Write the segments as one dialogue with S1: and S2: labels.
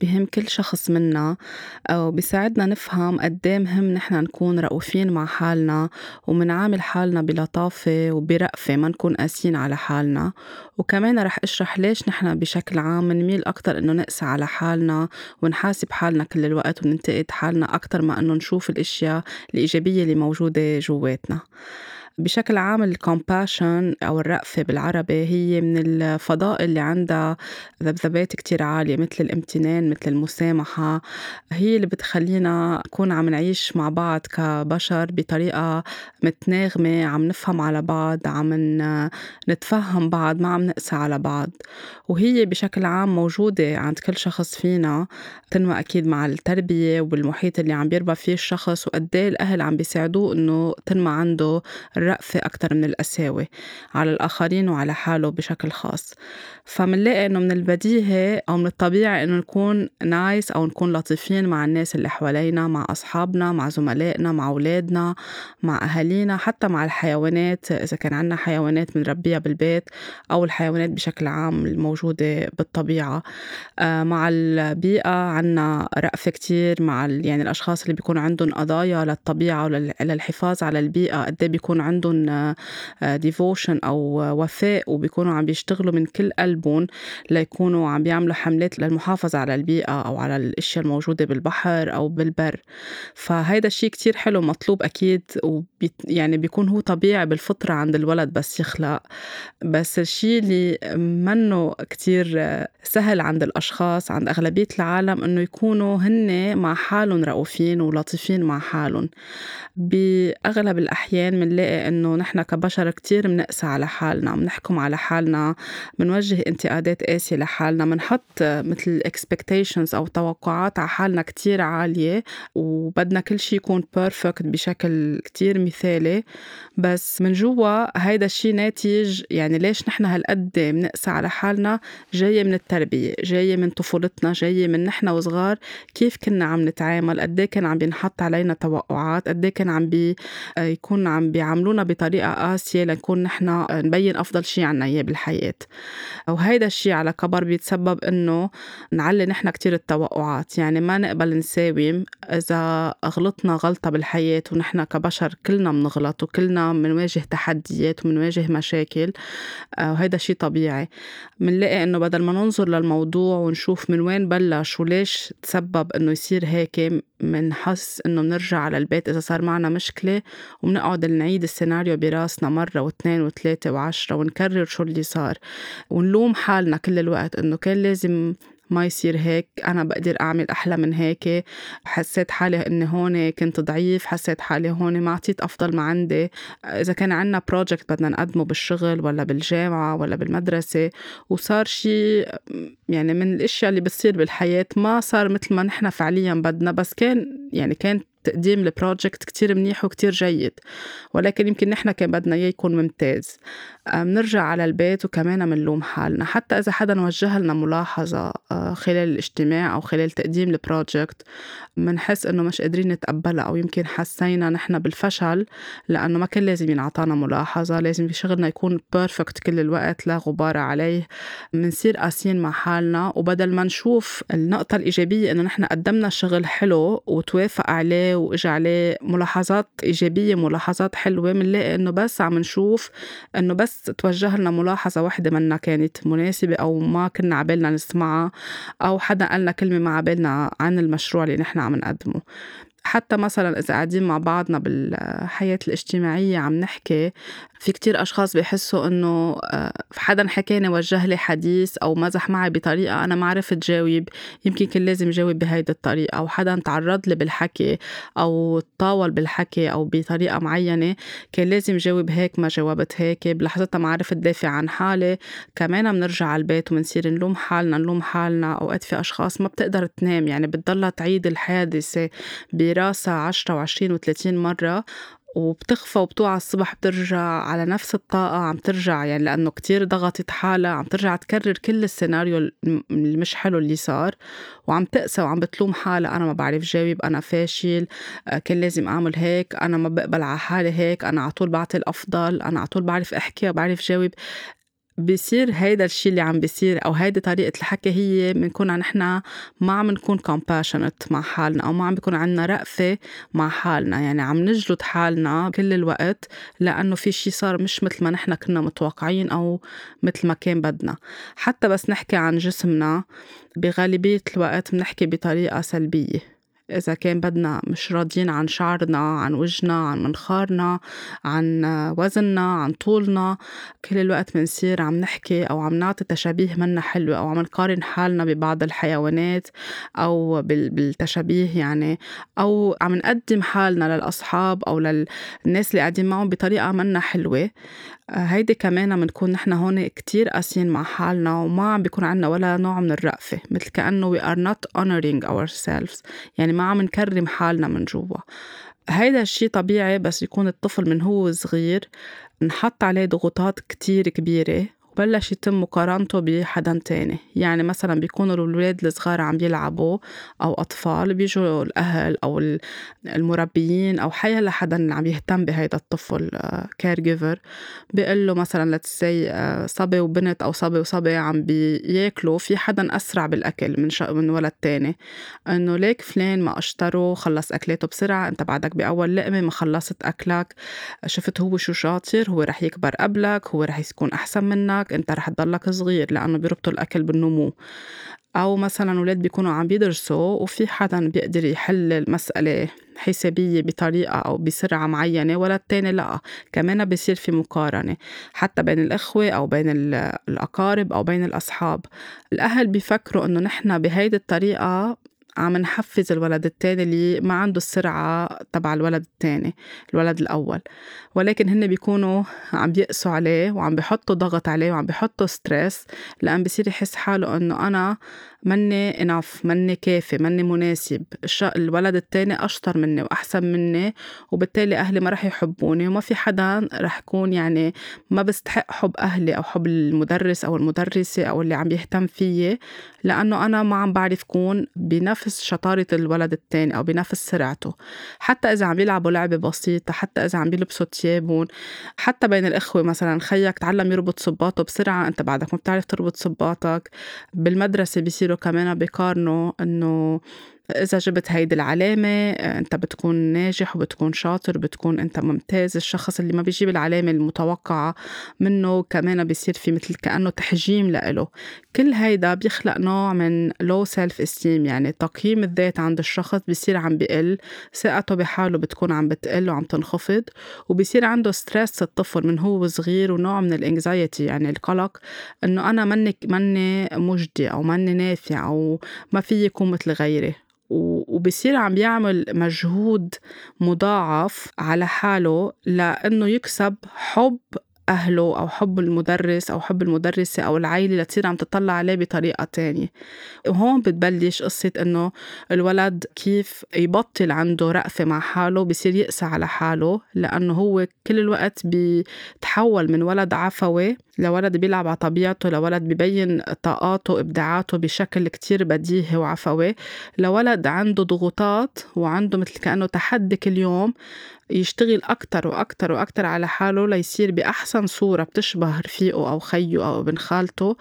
S1: بهم كل شخص منا وبيساعدنا نفهم قديه مهم نحن نكون رؤوفين مع حالنا ومنعامل حالنا بلطافة وبرأفة ما نكون قاسيين على حالنا وكمان رح أشرح ليش نحن بشكل عام منميل أكتر إنه نقسى على حالنا ونحاسب حالنا كل الوقت وننتقد حالنا أكتر ما إنه نشوف الأشياء الإيجابية اللي موجودة جواتنا. بشكل عام الكومباشن أو الرأفة بالعربي هي من الفضائل اللي عندها ذبذبات كتير عالية مثل الامتنان مثل المسامحة. هي اللي بتخلينا نكون عم نعيش مع بعض كبشر بطريقة متناغمة عم نفهم على بعض عم نتفهم بعض ما عم نقسى على بعض. وهي بشكل عام موجودة عند كل شخص فينا تنمى أكيد مع التربية والمحيط اللي عم بيربى فيه الشخص وقديه الأهل عم بيساعدوه إنه تنمى عنده الرأفة أكتر من القساوة على الآخرين وعلى حاله بشكل خاص. فمنلاقي إنه من البديهي أو من الطبيعي إنه نكون نايس أو نكون لطيفين مع الناس اللي حوالينا مع أصحابنا مع زملائنا مع أولادنا مع أهالينا حتى مع الحيوانات إذا كان عنا حيوانات بنربيها بالبيت أو الحيوانات بشكل عام الموجودة بالطبيعة. آه، مع البيئة عنا رأفة كتير مع يعني الأشخاص اللي بيكون عندهم قضايا للطبيعة وللحفاظ على البيئة قد إيه بيكون عندهم ديفوشن آه، أو وفاء وبيكونوا عم بيشتغلوا من كل قلبهم ليكونوا عم بيعملوا حملات للمحافظة على البيئة أو على الأشياء الموجودة بالبحر أو بالبر. فهيدا الشيء كتير حلو مطلوب أكيد وبي يعني بيكون هو طبيعي بالفطرة عند الولد بس يخلق. بس الشيء اللي منه كتير سهل عند الأشخاص عند أغلبية العالم إنه يكونوا هن مع حالهم رؤوفين ولطيفين مع حالهم. بأغلب الأحيان منلاقي إنه نحن كبشر كتير منقسى على حالنا منحكم على حالنا منوجه انتقادات قاسية لحالنا منحط مثل expectations أو توقعات على حالنا كتير عالية وبدنا كل شي يكون بيرفكت بشكل كتير مثالي. بس من جوا هيدا الشي ناتج يعني ليش نحن هالقد منقسى على حالنا؟ جاية من التربية جاية من طفولتنا جاية من نحن وصغار كيف كنا عم نتعامل؟ قد كان عم بينحط علينا توقعات؟ قد كان عم بي يكون عم بيعاملونا بطريقة قاسية لنكون نحن نبين أفضل شي عنا إياه بالحياة. وهيدا الشي على كبر بيتسبب إنه نعلي نحن كتير التوقعات. يعني ما نقبل نساوم إذا غلطنا غلطة بالحياة ونحن كبشر كلنا منغلط وكلنا منواجه تحديات ومنواجه مشاكل وهيدا شي طبيعي. منلاقي إنه بدل ما ننظر للموضوع ونشوف من وين بلش وليش تسبب إنه يصير هيك منحس إنه منرجع على البيت إذا صار معنا مشكلة ومنقعد نعيد السيناريو براسنا مرة واثنين وثلاثة وعشرة ونكرر شو اللي صار. ونلوم حالنا كل الوقت إنه كان لازم ما يصير هيك أنا بقدر أعمل أحلى من هيك. حسيت حالي إني هون كنت ضعيف حسيت حالي هون ما عطيت أفضل ما عندي. إذا كان عنا project بدنا نقدمه بالشغل ولا بالجامعة ولا بالمدرسة وصار شي يعني من الأشياء اللي بتصير بالحياة ما صار مثل ما نحن فعليا بدنا. بس كان يعني كان تقديم ال project كتير منيح وكتير جيد ولكن يمكن نحن كان بدنا إياه يكون ممتاز. بنرجع على البيت وكمان منلوم حالنا حتى إذا حدا وجه لنا ملاحظة آه، خلال الاجتماع أو خلال تقديم ال project منحس إنه مش قادرين نتقبلها أو يمكن حسينا نحن بالفشل لأنه ما كان لازم ينعطانا ملاحظة لازم شغلنا يكون بيرفكت كل الوقت لا غبار عليه. منصير قاسيين مع حالنا وبدل ما نشوف النقطة الإيجابية إنه نحن قدمنا شغل حلو وتوافق عليه وإجا عليه ملاحظات إيجابية ملاحظات حلوة منلاقي إنه بس عم نشوف إنه بس توجه لنا ملاحظة واحدة منا كانت مناسبة أو ما كنا عبالنا نسمعها أو حدا قالنا كلمة ما عبالنا عن المشروع اللي نحن عم نقدمه. حتى مثلا إذا قاعدين مع بعضنا بالحياة الاجتماعية عم نحكي في كتير أشخاص بيحسوا إنه آه، حدا حكاني وجه لي حديث أو مزح معي بطريقة أنا ما عرفت جاوب يمكن كان لازم جاوب بهيدي الطريقة. أو حدا تعرض لي بالحكي أو تطاول بالحكي أو بطريقة معينة كان لازم جاوب هيك ما جاوبت هيك. بلحظتها ما عرفت دافع عن حالي. كمان بنرجع على البيت وبنصير نلوم حالنا نلوم حالنا. أوقات في أشخاص ما بتقدر تنام يعني بتضلها تعيد الحادثة براسها عشرة وعشرين وثلاثين مرة. وبتخفى وبتوعى الصبح بترجع على نفس الطاقة عم ترجع يعني لأنه كتير ضغطت حالها عم ترجع تكرر كل السيناريو اللي مش حلو اللي صار وعم تقسى وعم بتلوم حالها. أنا ما بعرف جاوب أنا فاشل آه، كان لازم أعمل هيك أنا ما بقبل على حالي هيك أنا على طول بعطي الأفضل أنا على طول بعرف أحكي وبعرف جاوب. بيصير هيدا الشيء اللي عم بيصير أو هيدي طريقة الحكي هي بنكون نحن ما عم نكون compassionate مع حالنا أو ما عم بيكون عندنا رأفة مع حالنا يعني عم نجلد حالنا كل الوقت لأنه في شيء صار مش مثل ما نحن كنا متوقعين أو مثل ما كان بدنا. حتى بس نحكي عن جسمنا بغالبية الوقت بنحكي بطريقة سلبية. إذا كان بدنا مش راضيين عن شعرنا عن وجهنا عن منخارنا عن وزننا عن طولنا كل الوقت بنصير عم نحكي أو عم نعطي تشابيه منا حلوة أو عم نقارن حالنا ببعض الحيوانات أو بالتشابيه يعني أو عم نقدم حالنا للأصحاب أو للناس اللي قاعدين معهم بطريقة منا حلوة. هيدي كمان بنكون نحن هون كتير قاسيين مع حالنا وما عم بيكون عنا ولا نوع من الرأفة مثل كأنه we are not honoring ourselves. يعني ما عم نكرم حالنا من جوا. هيدا الشي طبيعي بس يكون الطفل من هو صغير نحط عليه ضغوطات كتير كبيرة. بلش يتم مقارنته بحدا تاني. يعني مثلا بيكونوا الولاد الصغار عم يلعبوا أو أطفال بيجوا الأهل أو المربيين أو حيا حدا اللي عم يهتم بهيدا الطفل caregiver بيقول له مثلا let's say آه، صبي وبنت أو صبي وصبي عم بياكلوا في حدا أسرع بالأكل من شا من ولد تاني. إنه ليك فلان ما أشتروا خلص أكلاته بسرعة أنت بعدك بأول لقمة ما خلصت أكلك شفت هو شو شاطر هو رح يكبر قبلك هو رح يكون أحسن منك. معك أنت رح تضلك صغير لأنه بيربطوا الأكل بالنمو. أو مثلا أولاد بيكونوا عم بيدرسوا وفي حدا بيقدر يحل المساله حسابية بطريقة أو بسرعة معينة ولا التاني لأ. كمان بيصير في مقارنة حتى بين الإخوة أو بين الأقارب أو بين الأصحاب. الأهل بيفكروا إنه نحن بهيدي الطريقة عم نحفز الولد التاني اللي ما عنده السرعة تبع الولد التاني الولد الأول. ولكن هن بيكونوا عم بيقسوا عليه وعم بيحطوا ضغط عليه وعم بيحطوا stress لأن بصير يحس حاله إنه أنا مني enough مني كافي مني مناسب. الولد التاني أشطر مني وأحسن مني وبالتالي أهلي ما رح يحبوني وما في حدا رح يكون يعني ما بستحق حب أهلي أو حب المدرس أو المدرسة أو اللي عم يهتم فيي. لأنه أنا ما عم بعرف كون بنفس شطارة الولد التاني أو بنفس سرعته. حتى إذا عم يلعبوا لعبة بسيطة حتى إذا عم بيلبسوا تيابهم حتى بين الإخوة مثلا خيك تعلم يربط صباطه بسرعة أنت بعدك ما بتعرف تربط صباطك. بالمدرسة بيصيروا كمان بيقارنوا إنه إذا جبت هيدي العلامة أنت بتكون ناجح وبتكون شاطر بتكون أنت ممتاز. الشخص اللي ما بيجيب العلامة المتوقعة منه كمان بيصير في مثل كأنه تحجيم لإله. كل هيدا بيخلق نوع من low self-esteem يعني تقييم الذات عند الشخص بيصير عم بقل ثقته بحاله بتكون عم بتقل وعم تنخفض وبيصير عنده stress الطفل من هو صغير ونوع من ال anxiety يعني القلق إنه أنا مني مني مجدي أو مني نافع أو ما في يكون مثل غيري. وبصير عم يعمل مجهود مضاعف على حاله لأنه يكسب حب أهله أو حب المدرس أو حب المدرسة أو العيلة لتصير عم تطلع عليه بطريقة تانية. وهون بتبلش قصة إنه الولد كيف يبطل عنده رأفة مع حاله بصير يقسى على حاله لأنه هو كل الوقت بيتحول من ولد عفوي لولد بيلعب على طبيعته لولد ببين طاقاته وإبداعاته بشكل كتير بديهي وعفوي. لولد عنده ضغوطات وعنده مثل كأنه تحدي كل يوم يشتغل أكتر وأكتر وأكتر على حاله ليصير بأحسن صورة بتشبه رفيقه أو خيه أو ابن خالته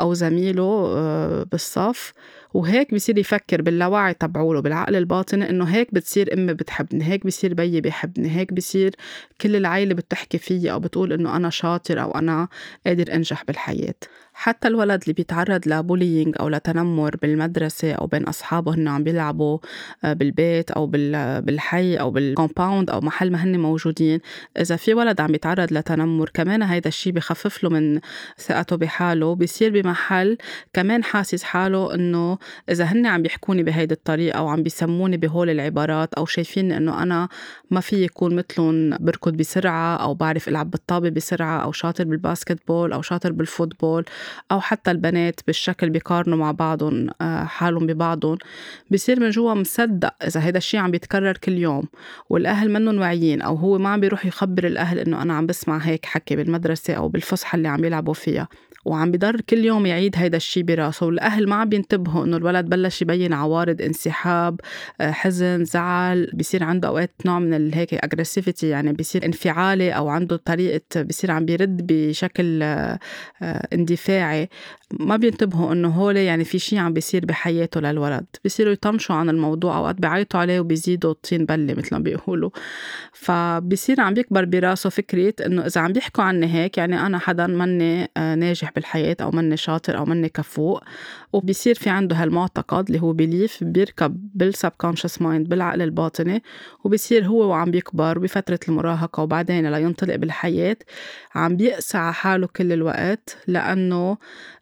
S1: أو زميله آه، بالصف. وهيك بصير يفكر باللاوعي تبعوله بالعقل الباطني إنه هيك بتصير أمي بتحبني هيك بصير بيي بيحبني هيك بصير كل العيلة بتحكي فيي أو بتقول إنه أنا شاطر أو أنا قادر أنجح بالحياة. حتى الولد اللي بيتعرض ل bullying أو لتنمر بالمدرسة أو بين أصحابه هن عم بيلعبوا آه، بالبيت أو بالحي أو بال compound أو محل ما هن موجودين. إذا في ولد عم بيتعرض لتنمر كمان هيدا الشيء بخفف له من ثقته بحاله بيصير بمحل كمان حاسس حاله إنه إذا هن عم بيحكوني بهيدي الطريقة أو عم بيسموني بهول العبارات أو شايفين إنه أنا ما في يكون مثلهم بركض بسرعة أو بعرف ألعب بالطابة بسرعة أو شاطر بال basketball أو شاطر بال football أو حتى البنات بالشكل بيقارنوا مع بعضهم آه، حالهم ببعضهم بصير من جوا مصدق إذا هيدا الشيء عم بيتكرر كل يوم والأهل منهم واعيين أو هو ما عم بيروح يخبر الأهل إنه أنا عم بسمع هيك حكي بالمدرسة أو بالفسحة اللي عم يلعبوا فيها. وعم بضر كل يوم يعيد هيدا الشي براسه. والأهل ما عم بينتبهوا إنه الولد بلش يبين عوارض انسحاب آه، حزن زعل. بيصير عنده أوقات نوع من هيك aggressivity يعني بيصير انفعالي أو عنده طريقة بيصير عم بيرد بشكل آه، اندفاعي. ما بينتبهوا إنه هول يعني في شي عم بيصير بحياته للولد. بيصيروا يطنشوا عن الموضوع أوقات بيعيطوا عليه وبيزيدوا الطين بلة مثل ما بيقولوا. فبصير عم بيكبر براسه فكرة إنه إذا عم بيحكوا عني هيك يعني أنا حدا مني ناجح بالحياة أو مني شاطر أو مني كفوء. وبيصير في عنده هالمعتقد اللي هو belief بيركب بال subconscious mind بالعقل الباطني وبصير هو وعم بيكبر بفترة المراهقة وبعدين لينطلق بالحياة. عم بيقسى على حاله كل الوقت لأنه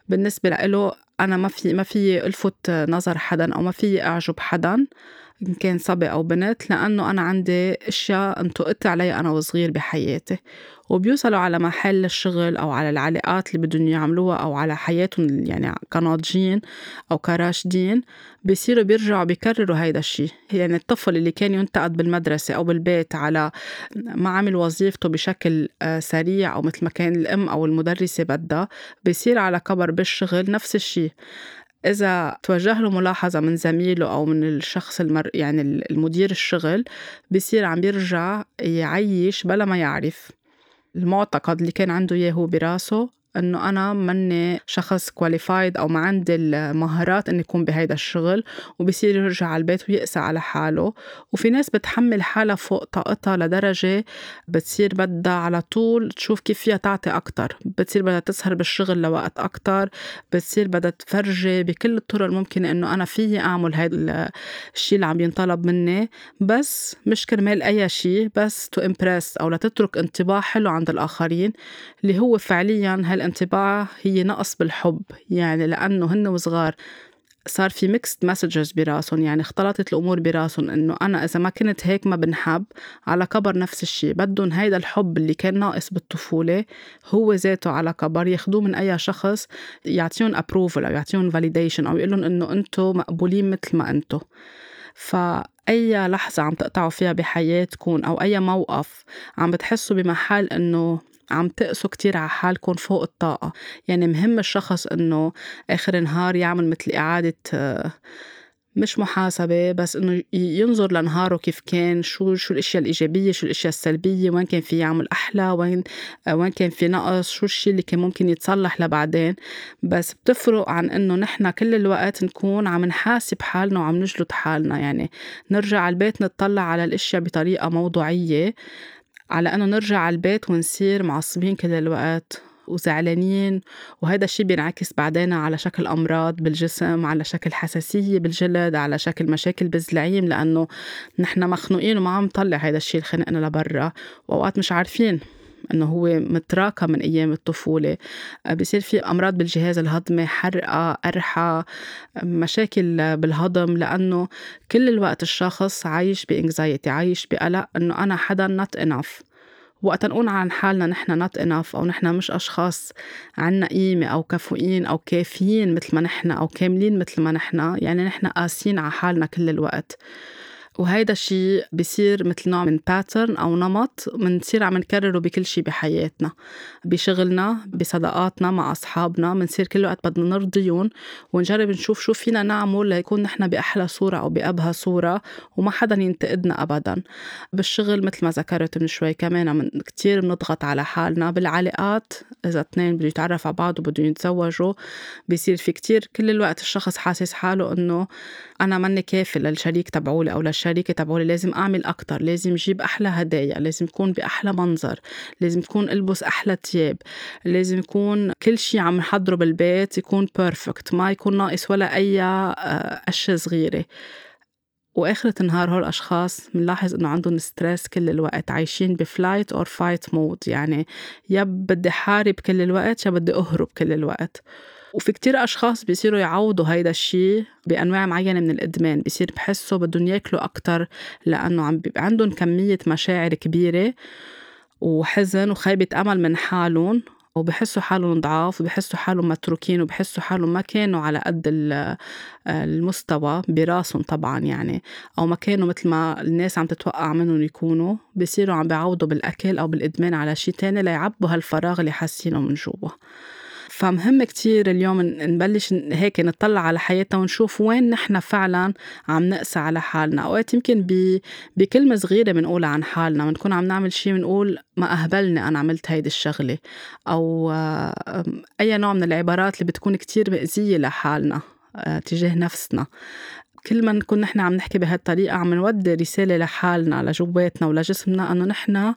S1: بالنسبة له أنا ما في ما في ألفت نظر حدا أو ما في أعجب حدا. إن كان صبي أو بنت لأنه أنا عندي أشياء انطقت علي أنا وصغير بحياتي. وبيوصلوا على محل الشغل أو على العلاقات اللي بدهم يعملوها أو على حياتهم يعني كناضجين أو كراشدين بيصيروا بيرجعوا بيكرروا هيدا الشيء يعني الطفل اللي كان ينتقد بالمدرسة أو بالبيت على ما عمل وظيفته بشكل آه، سريع أو مثل ما كان الأم أو المدرسة بدها بيصير على كبر بالشغل نفس الشيء إذا توجه له ملاحظة من زميله أو من الشخص المر يعني المدير الشغل بصير عم بيرجع يعيش بلا ما يعرف. المعتقد اللي كان عنده إياه براسه إنه أنا ماني شخص كواليفايد أو ما عندي المهارات إني أكون بهيدا الشغل وبصير يرجع على البيت ويقسى على حاله. وفي ناس بتحمل حالها فوق طاقتها لدرجة بتصير بدها على طول تشوف كيف فيها تعطي أكتر. بتصير بدها تسهر بالشغل لوقت أكتر. بتصير بدها تفرجي بكل الطرق الممكنة إنه أنا فيي أعمل هيدا الشيء اللي عم ينطلب مني. بس مش كرمال أي شيء بس to impress أو لتترك انطباع حلو عند الآخرين اللي هو فعليا هال الانطباع هي نقص بالحب يعني لأنه هن وصغار صار في mixed messages براسهم يعني اختلطت الأمور براسهم إنه أنا إذا ما كنت هيك ما بنحب على كبر نفس الشيء بدهم هيدا الحب اللي كان ناقص بالطفولة هو ذاته على كبر ياخذوه من أي شخص يعطيهم approval أو يعطيهم validation أو يقول لهم إنه أنتم مقبولين مثل ما أنتم فأي لحظة عم تقطعوا فيها بحياتكم أو أي موقف عم بتحسوا بمحل إنه عم تقسوا كتير على حالكم فوق الطاقة. يعني مهم الشخص إنه آخر النهار يعمل مثل إعادة مش محاسبة بس إنه ينظر لنهاره كيف كان شو شو الأشياء الإيجابية شو الأشياء السلبية وين كان في يعمل أحلى وين وين كان في نقص شو الشيء اللي كان ممكن يتصلح لبعدين. بس بتفرق عن إنه نحن كل الوقت نكون عم نحاسب حالنا وعم نجلد حالنا. يعني نرجع على البيت نطلع على الأشياء بطريقة موضوعية. على أنه نرجع على البيت ونصير معصبين كل الوقت وزعلانين وهذا الشيء بينعكس بعدين على شكل أمراض بالجسم على شكل حساسية بالجلد على شكل مشاكل بالزلعيم لأنه نحن مخنوقين وما عم نطلع هذا الشيء الخنقنا لبرا وأوقات مش عارفين. إنه هو متراكم من أيام الطفولة. آه، بصير في أمراض بالجهاز الهضمي حرقة قرحة مشاكل بالهضم لأنه كل الوقت الشخص عايش ب anxiety عايش بقلق إنه أنا حدا not enough وقت نقول عن حالنا نحن not enough أو نحن مش أشخاص عنا قيمة أو كفؤين أو كافيين مثل ما نحن أو كاملين مثل ما نحن يعني نحن قاسيين على حالنا كل الوقت. وهيدا الشيء بصير مثل نوع من pattern أو نمط بنصير عم نكرره بكل شيء بحياتنا بشغلنا بصداقاتنا مع أصحابنا بنصير كل وقت بدنا نرضيهم ونجرب نشوف شو فينا نعمل ليكون نحن بأحلى صورة أو بأبهى صورة وما حدا ينتقدنا أبدا. بالشغل مثل ما ذكرت من شوي كمان من كتير بنضغط على حالنا بالعلاقات إذا اثنين بده يتعرف على بعض وبدهم يتزوجوا بصير في كتير كل الوقت الشخص حاسس حاله إنه أنا ماني كافي للشريك تبعولي أو للشريك الشريكة تبعولي لازم أعمل أكتر لازم جيب أحلى هدايا لازم يكون بأحلى منظر لازم يكون ألبس أحلى تياب لازم يكون كل شي عم نحضره بالبيت يكون perfect ما يكون ناقص ولا أي آه، أشياء صغيرة. وآخرة النهار هول الأشخاص بنلاحظ إنه عندهم stress كل الوقت عايشين ب flight or fight mode يعني يا بدي حارب كل الوقت يا بدي أهرب كل الوقت. وفي كتير أشخاص بيصيروا يعوضوا هيدا الشيء بأنواع معينة من الإدمان بيصير بحسوا بدهم ياكلوا أكتر لأنه عم بيبقى عندهم كمية مشاعر كبيرة وحزن وخيبة أمل من حالهم وبحسوا حالهم ضعاف وبحسوا حالهم متروكين وبحسوا حالهم ما كانوا على قد المستوى براسهم طبعا يعني أو ما كانوا مثل ما الناس عم تتوقع منهم يكونوا بصيروا عم بيعوضوا بالأكل أو بالإدمان على شيء تاني ليعبوا هالفراغ اللي حاسينه من جوا. فمهم كتير اليوم نبلش هيك نطلع على حياتنا ونشوف وين نحن فعلا عم نقسى على حالنا. أوقات يمكن بكلمة صغيرة بنقولها عن حالنا بنكون عم نعمل شي بنقول ما أهبلني أنا عملت هيدي الشغلة. أو أي نوع من العبارات اللي بتكون كتير مأزية لحالنا آه، تجاه نفسنا. كل ما نكون نحن عم نحكي بهالطريقة عم نودي رسالة لحالنا لجواتنا ولجسمنا إنه نحن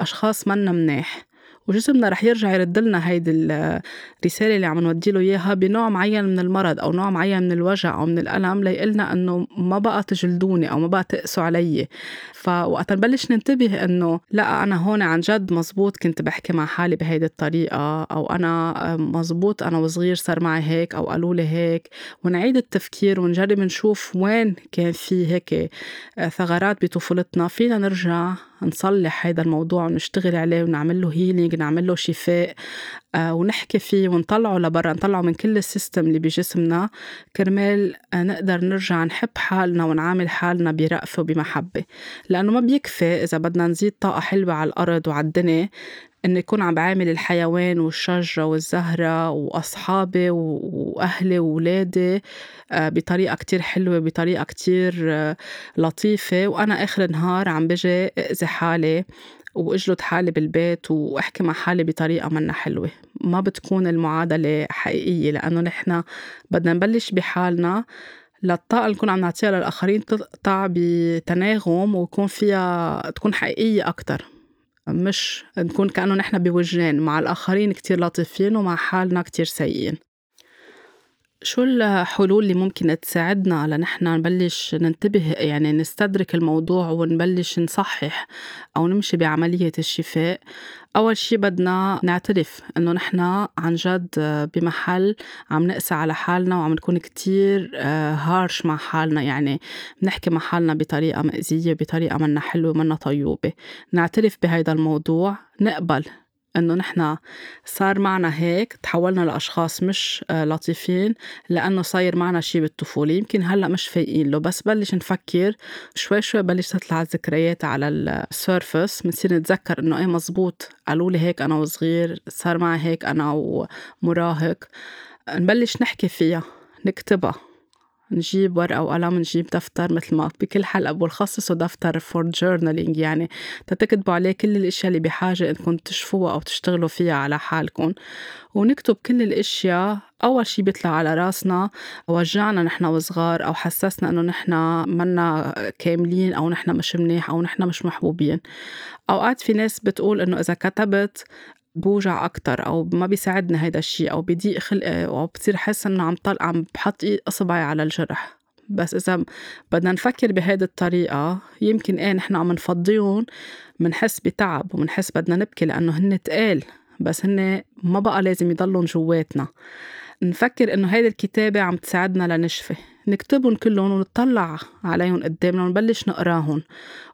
S1: أشخاص منا مناح وجسمنا رح يرجع يرد لنا هيدي الرسالة اللي عم نودي له إياها بنوع معين من المرض أو نوع معين من الوجع أو من الألم ليقلنا إنه ما بقى تجلدوني أو ما بقى تقسوا علي. فوقت نبلش ننتبه إنه لا أنا هون عن جد مزبوط كنت بحكي مع حالي بهيدي الطريقة أو أنا مزبوط أنا وصغير صار معي هيك أو قالوا لي هيك. ونعيد التفكير ونجرب نشوف وين كان في هيك ثغرات بطفولتنا. فينا نرجع نصلح هذا الموضوع ونشتغل عليه ونعمل له healing نعمل له شفاء آه ونحكي فيه ونطلعه لبرا نطلعه من كل ال system اللي بجسمنا. كرمال آه نقدر نرجع نحب حالنا ونعامل حالنا برأفة وبمحبة. لأنه ما بيكفي إذا بدنا نزيد طاقة حلوة على الأرض وعلى الدنيا إنه يكون عم بعامل الحيوان والشجرة والزهرة وأصحابي وأهلي وولادي آه، بطريقة كتير حلوة بطريقة كتير آه، لطيفة. وأنا آخر النهار عم بجي أذي حالي واجلد حالي بالبيت وأحكي مع حالي بطريقة منا حلوة. ما بتكون المعادلة حقيقية لأنه نحن بدنا نبلش بحالنا للطاقة اللي نكون عم نعطيها للآخرين تقطع بتناغم ويكون فيها تكون حقيقية أكتر. مش نكون كأنه نحن بوجهين مع الآخرين كتير لطيفين ومع حالنا كتير سيئين. شو الحلول اللي ممكن تساعدنا لنحن نبلش ننتبه يعني نستدرك الموضوع ونبلش نصحح أو نمشي بعملية الشفاء؟ أول شي بدنا نعترف إنه نحن عن جد بمحل عم نقسى على حالنا وعم نكون كتير هارش مع حالنا يعني بنحكي مع حالنا بطريقة مأزية بطريقة منا حلوة منا طيوبة. نعترف بهيدا الموضوع نقبل. إنه نحن صار معنا هيك تحولنا لأشخاص مش آه، لطيفين لأنه صاير معنا شي بالطفولة. يمكن هلأ مش فايقين له بس بلش نفكر شوي شوي بلش تطلع الذكريات على ال surface بنصير نتذكر إنه إيه مزبوط قالوا لي هيك أنا وصغير صار معي هيك أنا ومراهق. نبلش نحكي فيها نكتبها. نجيب ورقة وقلم نجيب دفتر مثل ما بكل حلقة بخصصوا دفتر for journaling يعني. تتكتبوا عليه كل الأشياء اللي بحاجة إنكم تشوفوها أو تشتغلوا فيها على حالكم. ونكتب كل الأشياء. أول شي بيطلع على راسنا وجعنا نحن وصغار أو حسسنا إنه نحن منا كاملين أو نحن مش منيح أو نحن مش محبوبين. أوقات في ناس بتقول إنه إذا كتبت بوجع أكتر أو ما بيساعدني هيدا الشيء أو بضيق خلقي أو بصير حس إنه عم طلع عم بحط إصبعي على الجرح. بس إذا بدنا نفكر بهيدي الطريقة يمكن إيه نحن عم نفضيهم منحس بتعب ومنحس بدنا نبكي لأنه هن تقال بس هن ما بقى لازم يضلون جواتنا. نفكر إنه هيدي الكتابة عم تساعدنا لنشفي. نكتبهم كلهم ونطلع عليهم قدامنا ونبلش نقراهم.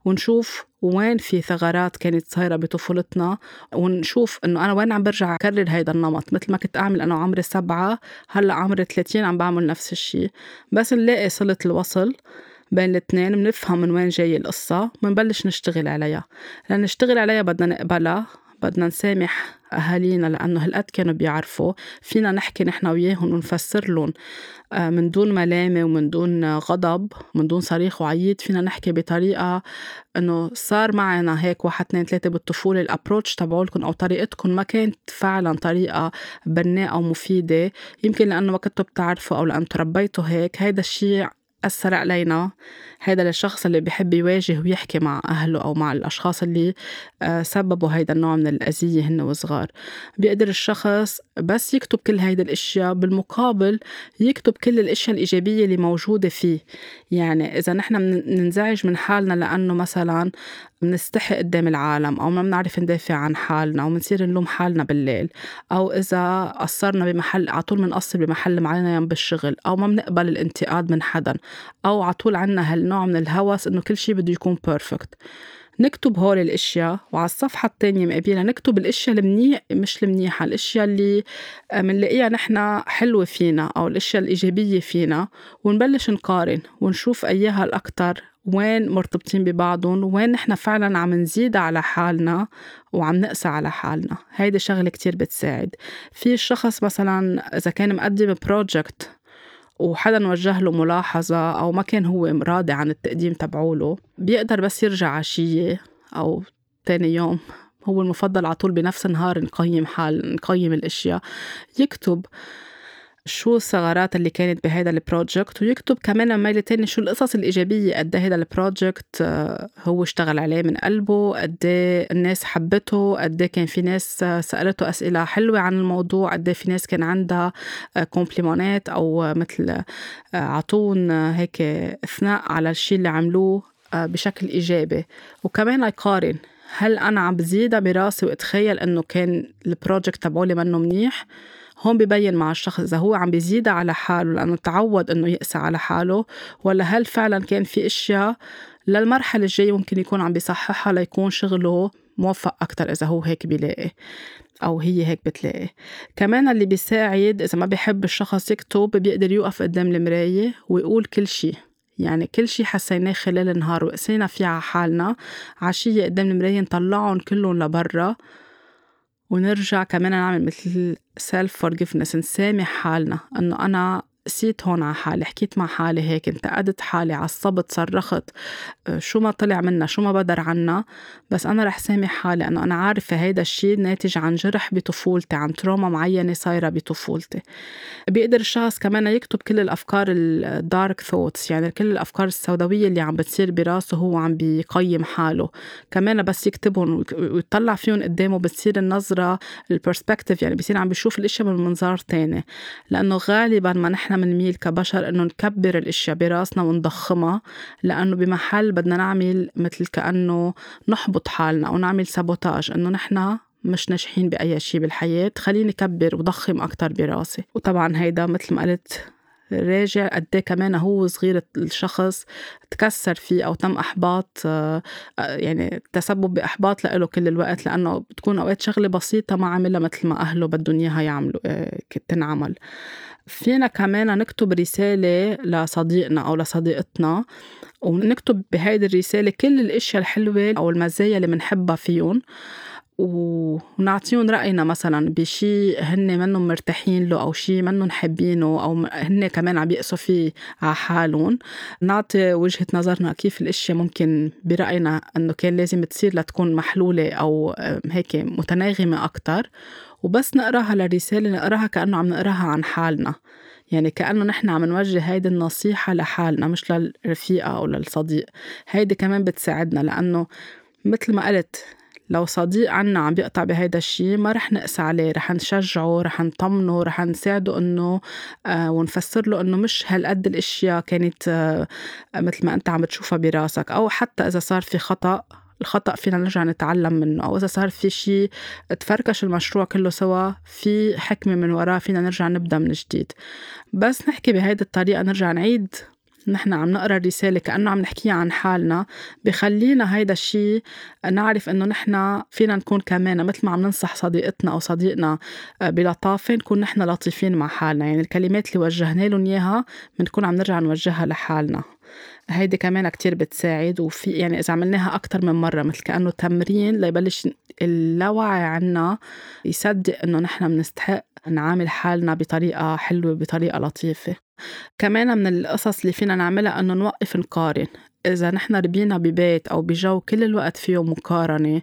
S1: ونشوف وين في ثغرات كانت صايرة بطفولتنا. ونشوف إنه أنا وين عم برجع أكرر هيدا النمط. مثل ما كنت أعمل أنا عمري سبعة هلأ عمري 30 عم بعمل نفس الشيء بس نلاقي صلة الوصل بين الاثنين بنفهم من وين جاي القصة بنبلش نشتغل عليها. لأن نشتغل عليها بدنا نقبلها. بدنا نسامح أهالينا لأنه هالقد كانوا بيعرفوا. فينا نحكي نحن وياهم ونفسر لهم. آه، من دون ملامة ومن دون غضب من دون صريخ وعيط فينا نحكي بطريقة إنه صار معنا هيك واحد اثنين ثلاثة بالطفولة. الأبروتش تبعولكم أو طريقتكم ما كانت فعلا طريقة بناءة ومفيدة يمكن لأنه ما كنتوا بتعرفوا أو لأنه تربيتوا هيك هيدا الشيء أثر علينا. هيدا للشخص اللي بحب يواجه ويحكي مع أهله أو مع الأشخاص اللي آه، سببوا هيدا النوع من الأذية هن وصغار. بيقدر الشخص بس يكتب كل هيدا الأشياء بالمقابل يكتب كل الأشياء الإيجابية اللي موجودة فيه. يعني إذا نحن بننزعج من حالنا لأنه مثلا بنستحي قدام العالم أو ما بنعرف ندافع عن حالنا أو بنصير نلوم حالنا بالليل أو إذا قصرنا بمحل على طول بنقصر بمحل معين بالشغل أو ما بنقبل الانتقاد من حدا أو على طول عنا هالنوع من الهوس إنه كل شيء بده يكون بيرفكت نكتب هول الأشياء وعلى الصفحة الثانية مقابلها نكتب الأشياء المنيح مش المنيحة الأشياء اللي بنلاقيها نحن حلوة فينا أو الأشياء الإيجابية فينا ونبلش نقارن ونشوف أياها الاكثر وين مرتبطين ببعضهم وين نحن فعلا عم نزيد على حالنا وعم نقسى على حالنا. هيدي شغلة كتير بتساعد. في شخص مثلا إذا كان مقدم بروجكت وحدا وجه له ملاحظة أو ما كان هو راضي عن التقديم تبعوله بيقدر بس يرجع عشية أو تاني يوم هو المفضل على طول بنفس النهار نقيم حال نقيم الأشياء. يكتب شو الثغرات اللي كانت بهذا ال project ويكتب كمان ميلة تاني شو القصص الإيجابية قد هذا ال project آه، هو اشتغل عليه من قلبه قد الناس حبته قد كان في ناس سألته أسئلة حلوة عن الموضوع قد في ناس كان عندها compliment ات أو مثل آه، عطون هيك إثناء على الشيء اللي عملوه آه، بشكل إيجابي. وكمان يقارن هل أنا عم بزيدها براسي وأتخيل إنه كان البروجكت تبعولي منه منيح؟ هون ببين مع الشخص إذا هو عم بيزيدها على حاله لأنه تعود إنه يقسى على حاله ولا هل فعلا كان في أشياء للمرحلة الجاية ممكن يكون عم بيصححها ليكون شغله موفق أكتر إذا هو هيك بيلاقي أو هي هيك بتلاقي. كمان اللي بيساعد إذا ما بيحب الشخص يكتب بيقدر يوقف قدام المراية ويقول كل شي. يعني كل شي حسيناه خلال النهار وقسينا فيه على حالنا عشية قدام المراية نطلعهم كلهم لبرا. ونرجع كمان نعمل مثل self forgiveness نسامح حالنا إنه أنا قسيت هون على حالي حكيت مع حالي هيك انتقدت حالي عصبت صرخت آه، شو ما طلع منا شو ما بدر عنا. بس أنا رح سامح حالي أنه أنا عارفة هيدا الشيء ناتج عن جرح بطفولتي عن trauma معينة صايرة بطفولتي. بيقدر الشخص كمان يكتب كل الأفكار ال dark thoughts يعني كل الأفكار السوداوية اللي عم بتصير براسه هو عم بيقيم حاله. كمان بس يكتبهم ويطلع فيهم قدامه بتصير النظرة ال perspective يعني بصير عم بيشوف الاشياء من منظار تاني. لأنه غالبا ما نحن نحن بنميل كبشر إنه نكبر الأشياء براسنا ونضخمها لأنه بمحل بدنا نعمل مثل كأنه نحبط حالنا أو نعمل sabotage إنه نحن مش ناجحين بأي شيء بالحياة. خليني كبر وضخم أكتر براسي. وطبعا هيدا مثل ما قلت راجع قد إيه كمان هو صغير الشخص تكسر فيه أو تم إحباط آه، يعني تسبب بإحباط له كل الوقت لأنه بتكون أوقات شغلة بسيطة ما عملها مثل ما أهله بدهم إياها يعملوا آه، تنعمل. فينا كمان نكتب رسالة لصديقنا أو لصديقتنا ونكتب بهيدي الرسالة كل الأشياء الحلوة أو المزايا اللي بنحبها فيهم. ونعطيهم رأينا مثلا بشي هن منهم مرتاحين له أو شي منهم حابينه أو هن كمان عم يقسوا فيه على حالهم. نعطي وجهة نظرنا كيف الأشياء ممكن برأينا أنه كان لازم تصير لتكون محلولة أو هيك متناغمة أكتر. وبس نقراها للرسالة نقراها كأنه عم نقراها عن حالنا. يعني كأنه نحن عم نوجه هيدي النصيحة لحالنا مش للرفيقة أو للصديق. هيدي كمان بتساعدنا لأنه مثل ما قلت لو صديق عنا عم بيقطع بهيدا الشيء ما رح نقسى عليه رح نشجعه رح نطمنه رح نساعده إنه آه ونفسر له إنه مش هالقد الأشياء كانت آه مثل ما أنت عم تشوفها براسك. أو حتى إذا صار في خطأ الخطأ فينا نرجع نتعلم منه. أو إذا صار في شيء تفركش المشروع كله سوا في حكمة من وراه فينا نرجع نبدأ من جديد. بس نحكي بهيدي الطريقة نرجع نعيد. نحن عم نقرأ الرسالة كأنه عم نحكيها عن حالنا بخلينا هيدا الشيء نعرف إنه نحن فينا نكون كمان مثل ما عم ننصح صديقتنا أو صديقنا آه، بلطافه نكون نحن لطيفين مع حالنا؟ يعني الكلمات اللي وجهنا لهم إياها بنكون عم نرجع نوجهها لحالنا. هيدي كمان كتير بتساعد وفي يعني إذا عملناها أكتر من مرة مثل كأنه تمرين ليبلش اللاوعي عنا يصدق إنه نحن بنستحق نعامل حالنا بطريقة حلوة بطريقة لطيفة. كمان من القصص اللي فينا نعملها إنه نوقف نقارن. إذا نحن ربينا ببيت أو بجو كل الوقت فيه مقارنة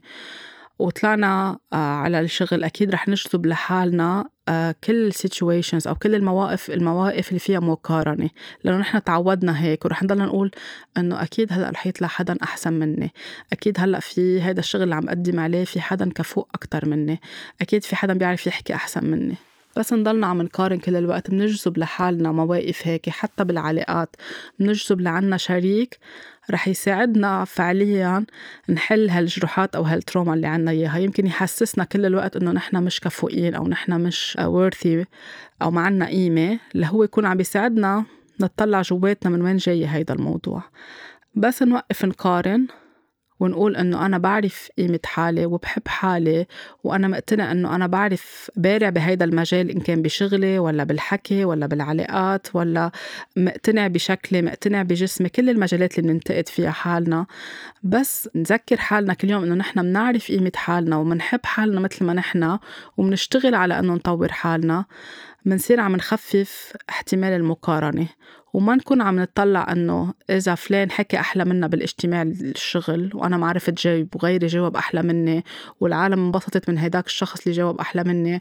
S1: وطلعنا آه، على الشغل أكيد رح نجذب لحالنا آه، كل situations أو كل المواقف المواقف اللي فيها مقارنة. لأنه نحن تعودنا هيك ورح نضلنا نقول إنه أكيد هلأ رح يطلع حدا أحسن مني. أكيد هلأ في هذا الشغل اللي عم أقدم عليه في حدا كفوق أكتر مني. أكيد في حدا بيعرف يحكي أحسن مني. بس نضلنا عم نقارن كل الوقت بنجذب لحالنا مواقف هيك حتى بالعلاقات. بنجذب لعنا شريك رح يساعدنا فعليا نحل هالجروحات أو هالتروما اللي عنا إياها. يمكن يحسسنا كل الوقت إنه نحن مش كفؤين أو نحن مش worthy أو ما عنا قيمة اللي هو يكون عم بيساعدنا نطلع جواتنا من وين جاي هيدا الموضوع. بس نوقف نقارن ونقول إنه أنا بعرف قيمة حالي وبحب حالي وأنا مقتنع إنه أنا بعرف بارع بهيدا المجال إن كان بشغلي ولا بالحكي ولا بالعلاقات ولا مقتنع بشكلي مقتنع بجسمي كل المجالات اللي بننتقد فيها حالنا. بس نذكر حالنا كل يوم إنه نحن بنعرف قيمة حالنا ومنحب حالنا مثل ما نحن ومنشتغل على إنه نطور حالنا. منصير عم نخفف احتمال المقارنة. وما نكون عم نطلع إنه إذا فلان حكي أحلى منا بالاجتماع الشغل وأنا ما عرفت جاوب وغيري جاوب أحلى مني والعالم انبسطت من هيداك الشخص اللي جاوب أحلى مني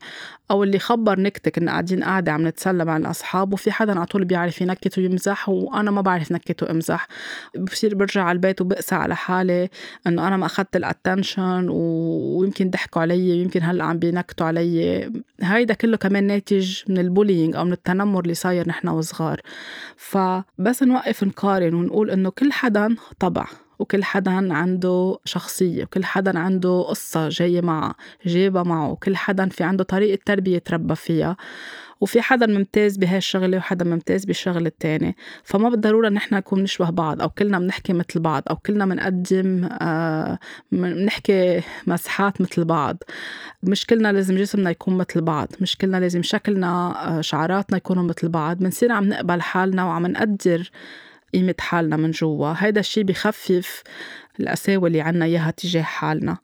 S1: أو اللي خبر نكتة كنا قاعدين قاعدة عم نتسلى مع الأصحاب وفي حدا على طول بيعرف ينكت ويمزح وأنا ما بعرف نكت وامزح بصير برجع على البيت وبقسى على حالي إنه أنا ما أخذت ال attention ويمكن ضحكوا علي ويمكن هلأ عم بينكتوا علي. هيدا كله كمان ناتج من البولينج أو من التنمر اللي صاير نحن وصغار. فبس نوقف نقارن ونقول إنه كل حدا طبع وكل حدا عنده شخصية وكل حدا عنده قصة جاية معه جايبة معه وكل حدا في عنده طريقة تربية تربى فيها. وفي حدا ممتاز بهاي الشغلة وحدا ممتاز بالشغلة التانية فما بالضرورة نحن نكون نشبه بعض أو كلنا بنحكي مثل بعض أو كلنا بنقدم آه بنحكي مسحات مثل بعض. مش كلنا لازم جسمنا يكون مثل بعض مش كلنا لازم شكلنا آه شعراتنا يكونوا مثل بعض. بنصير عم نقبل حالنا وعم نقدر قيمة حالنا من جوا. هيدا الشي بخفف القساوة اللي عنا إياها تجاه حالنا.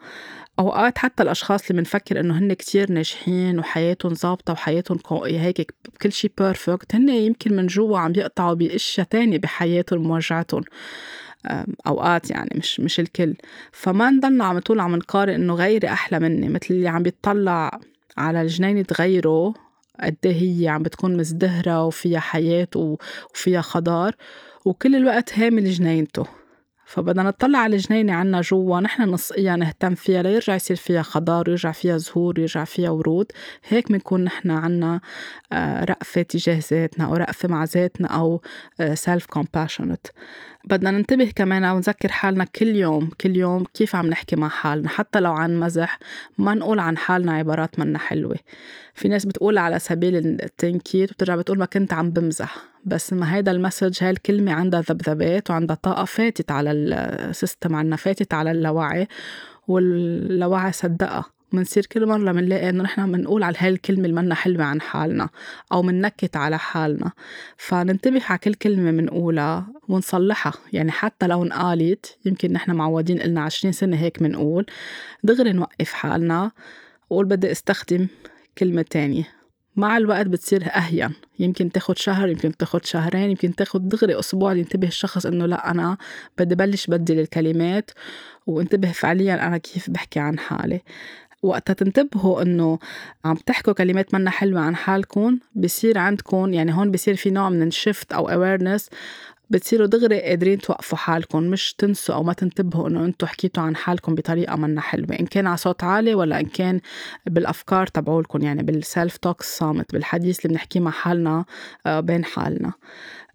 S1: أوقات حتى الأشخاص اللي بنفكر إنه هن كتير ناجحين وحياتهم ظابطة وحياتهم هيك كل شي بيرفكت هن يمكن من جوا عم يقطعوا بأشياء تانية بحياتهم موجعتهم أوقات يعني مش مش الكل. فما نضلنا عم طول عم نقارن إنه غيري أحلى مني مثل اللي عم بيطلع على الجنينة غيره قد إيه هي عم بتكون مزدهرة وفيها حياة وفيها خضار وكل الوقت هامل جنينته فبدنا نطلع على الجنينة عنا جوا نحن نسقيها نهتم فيها ليرجع يصير فيها خضار ويرجع فيها زهور ويرجع فيها ورود. هيك بنكون نحن عنا آه، رأفة تجاه ذاتنا أو رأفة مع ذاتنا أو self آه، compassionate بدنا ننتبه كمان ونذكر حالنا كل يوم كل يوم كيف عم نحكي مع حالنا حتى لو عن مزح ما نقول عن حالنا عبارات منا حلوة. في ناس بتقول على سبيل التنكيت وبترجع بتقول ما كنت عم بمزح. بس ما هيدا ال message هاي الكلمة عندها ذبذبات وعندها طاقة فاتت على ال system عنا فاتت على اللاوعي واللاوعي صدقها. منصير كل مرة منلاقي إنه نحن منقول على هاي الكلمة اللي منا حلوة عن حالنا أو مننكت على حالنا. فننتبه على كل كلمة منقولها ونصلحها. يعني حتى لو انقالت يمكن نحن معودين إلنا عشرين سنة هيك منقول دغري نوقف حالنا وقول بدي استخدم كلمة تانية. مع الوقت بتصير أهين. يمكن تاخد شهر يمكن تاخد شهرين يمكن تاخد دغري أسبوع ينتبه الشخص إنه لا أنا بدي بلش بدل الكلمات وانتبه فعليا أنا كيف بحكي عن حالي. وقتها تنتبهوا إنه عم تحكوا كلمات منا حلوة عن حالكم بصير عندكم يعني هون بصير في نوع من الشفت أو اويرنس بتصيروا دغري قادرين توقفوا حالكم مش تنسوا أو ما تنتبهوا إنه أنتم حكيتوا عن حالكم بطريقة منا حلوة إن كان على صوت عالي ولا إن كان بالأفكار تبعولكم يعني بالسيلف توك صامت بالحديث اللي بنحكيه مع حالنا آه، بين حالنا.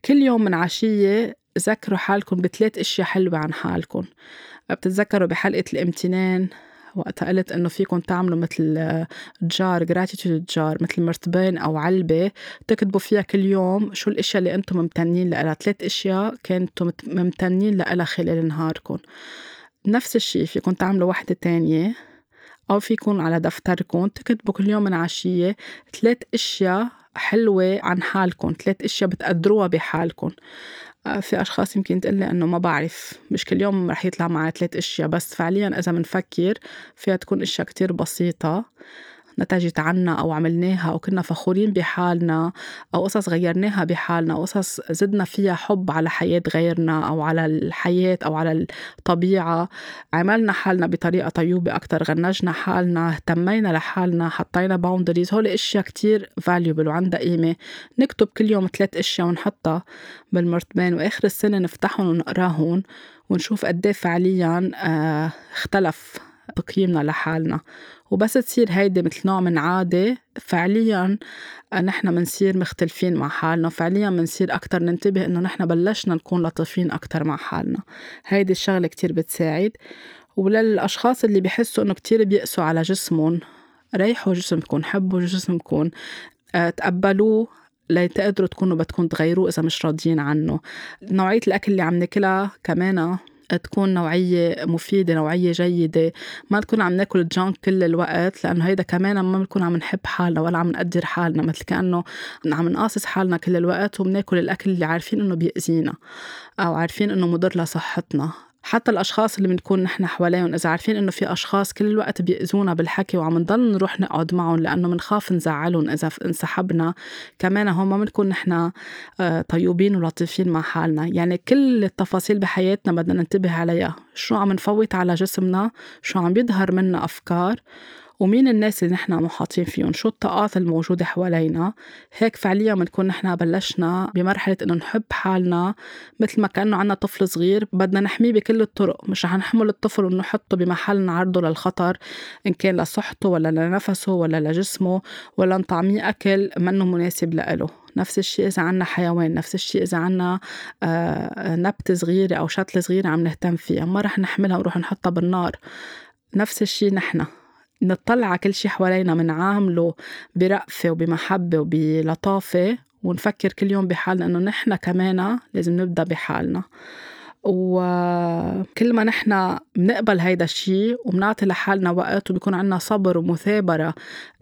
S1: كل يوم من عشية ذكروا حالكم بثلاث أشياء حلوة عن حالكم. بتتذكروا بحلقة الامتنان؟ وقتها قلت إنه فيكم تعملوا مثل جار جراتيتيود جار مثل مرتبين أو علبة تكتبوا فيها كل يوم شو الإشياء اللي أنتم ممتنين لها ثلاث إشياء كنتم ممتنين لها خلال نهاركم نفس الشيء فيكم تعملوا وحدة تانية أو فيكم على دفتركم تكتبوا كل يوم من عشية ثلاث أشياء حلوة عن حالكم ثلاث أشياء بتقدروها بحالكم آه، في أشخاص يمكن تقلي إنه ما بعرف مش كل يوم رح يطلع معي ثلاث أشياء بس فعليا إذا منفكر فيها تكون أشياء كتير بسيطة. نتجت عنا أو عملناها أو كنا فخورين بحالنا أو قصص غيرناها بحالنا أو قصص زدنا فيها حب على حياة غيرنا أو على الحياة أو على الطبيعة. عملنا حالنا بطريقة طيوبة أكتر غنجنا حالنا اهتمينا لحالنا حطينا boundaries هول أشياء كتير valuable وعندها قيمة. نكتب كل يوم ثلاث أشياء ونحطها بالمرتبين وآخر السنة نفتحهم ونقراهم ونشوف قد إيه فعليا آه اختلف تقييمنا لحالنا. وبس تصير هيدي مثل نوع من عادة. فعليا نحن منصير مختلفين مع حالنا. فعليا منصير أكتر ننتبه إنه نحن بلشنا نكون لطيفين أكتر مع حالنا. هيدي الشغلة كتير بتساعد. وللأشخاص اللي بيحسوا إنه كتير بيقسوا على جسمهم ريحوا جسمكم حبوا جسمكم آه، تقبلوه لتقدروا تكونوا بدكم تغيروه إذا مش راضيين عنه. نوعية الأكل اللي عم ناكلها كمان تكون نوعية مفيدة نوعية جيدة. ما نكون عم ناكل جانك كل الوقت لأنه هيدا كمان ما بنكون عم نحب حالنا ولا عم نقدر حالنا مثل كأنه عم نقاصص حالنا كل الوقت وبناكل الأكل اللي عارفين إنه بيأذينا أو عارفين إنه مضر لصحتنا. حتى الأشخاص اللي بنكون نحن حواليهم إذا عارفين إنه في أشخاص كل الوقت بيأذونا بالحكي وعم نضل نروح نقعد معهم لأنه منخاف نزعلهم إذا انسحبنا كمان هم ما بنكون نحن آه، طيوبين ولطيفين مع حالنا. يعني كل التفاصيل بحياتنا بدنا ننتبه عليها. شو عم نفوت على جسمنا شو عم بيظهر منا أفكار ومين الناس اللي نحن محاطين فيهم؟ شو الطاقات الموجودة حوالينا؟ هيك فعليا بنكون نحن بلشنا بمرحلة إنه نحب حالنا مثل ما كأنه عنا طفل صغير بدنا نحميه بكل الطرق. مش رح نحمل الطفل ونحطه بمحل نعرضه للخطر إن كان لصحته ولا لنفسه ولا لجسمه ولا نطعميه أكل منه مناسب لإله. نفس الشيء إذا عنا حيوان نفس الشيء إذا عنا آه نبتة صغيرة أو شتلة صغيرة عم نهتم فيها. ما رح نحملها ونروح نحطها بالنار. نفس الشيء نحن. نطلع على كل شيء حوالينا منعامله برأفة وبمحبة وبلطافة ونفكر كل يوم بحالنا إنه نحن كمان لازم نبدأ بحالنا. وكل ما نحن بنقبل هيدا الشيء وبنعطي لحالنا وقت وبيكون عنا صبر ومثابرة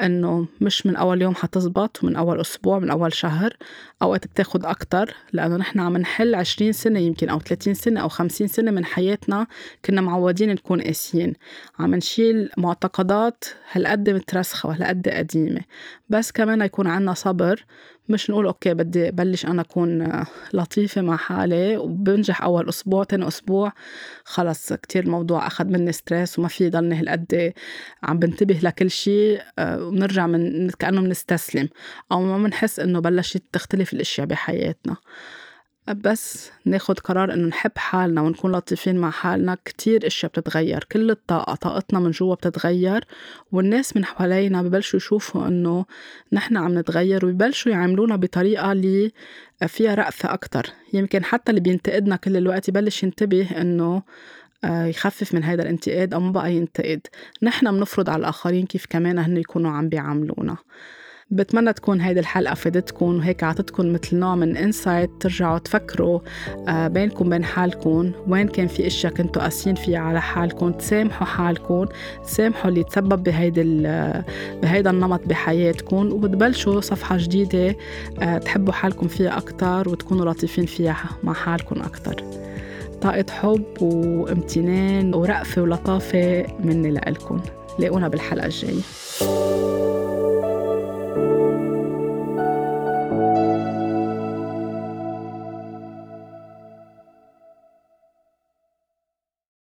S1: إنه مش من أول يوم حتزبط من أول أسبوع من أول شهر أوقات بتاخد أكتر لأنه نحن عم نحل عشرين سنة يمكن أو 30 سنة أو خمسين سنة من حياتنا كنا معودين نكون قاسيين. عم نشيل معتقدات هالقد مترسخة وهالقد قديمة. بس كمان يكون عنا صبر مش نقول okay بدي بلش أنا أكون لطيفة مع حالي. وبنجح أول أسبوع تاني أسبوع خلص كتير الموضوع أخذ مني stress وما في ضلني هالقد عم بنتبه لكل شيء. آه، ونرجع من كأنه بنستسلم. أو ما بنحس إنه بلشت تختلف الأشياء بحياتنا. بس ناخد قرار إنه نحب حالنا ونكون لطيفين مع حالنا. كتير أشياء بتتغير كل الطاقة طاقتنا من جوا بتتغير والناس من حوالينا ببلشوا يشوفوا إنه نحن عم نتغير وببلشوا يعاملونا بطريقة اللي فيها رأفة أكتر. يمكن حتى اللي بينتقدنا كل الوقت يبلش ينتبه إنه آه، يخفف من هذا الانتقاد أو ما بقى ينتقد. نحن بنفرض على الآخرين كيف كمان هن يكونوا عم بيعاملونا. بتمنى تكون هيدي الحلقة فادتكم وهيك عطتكم مثل نوع من انسايت ترجعوا تفكروا آه، بينكم بين حالكم وين كان في أشياء كنتوا قاسيين فيها على حالكم تسامحوا حالكم تسامحوا اللي تسبب بهيدي بهيدا النمط بحياتكم وبتبلشوا صفحة جديدة آه، تحبوا حالكم فيها أكتر وتكونوا لطيفين فيها مع حالكم أكتر. طاقة حب وامتنان ورأفة ولطافة مني لإلكم. لاقونا بالحلقة الجاية.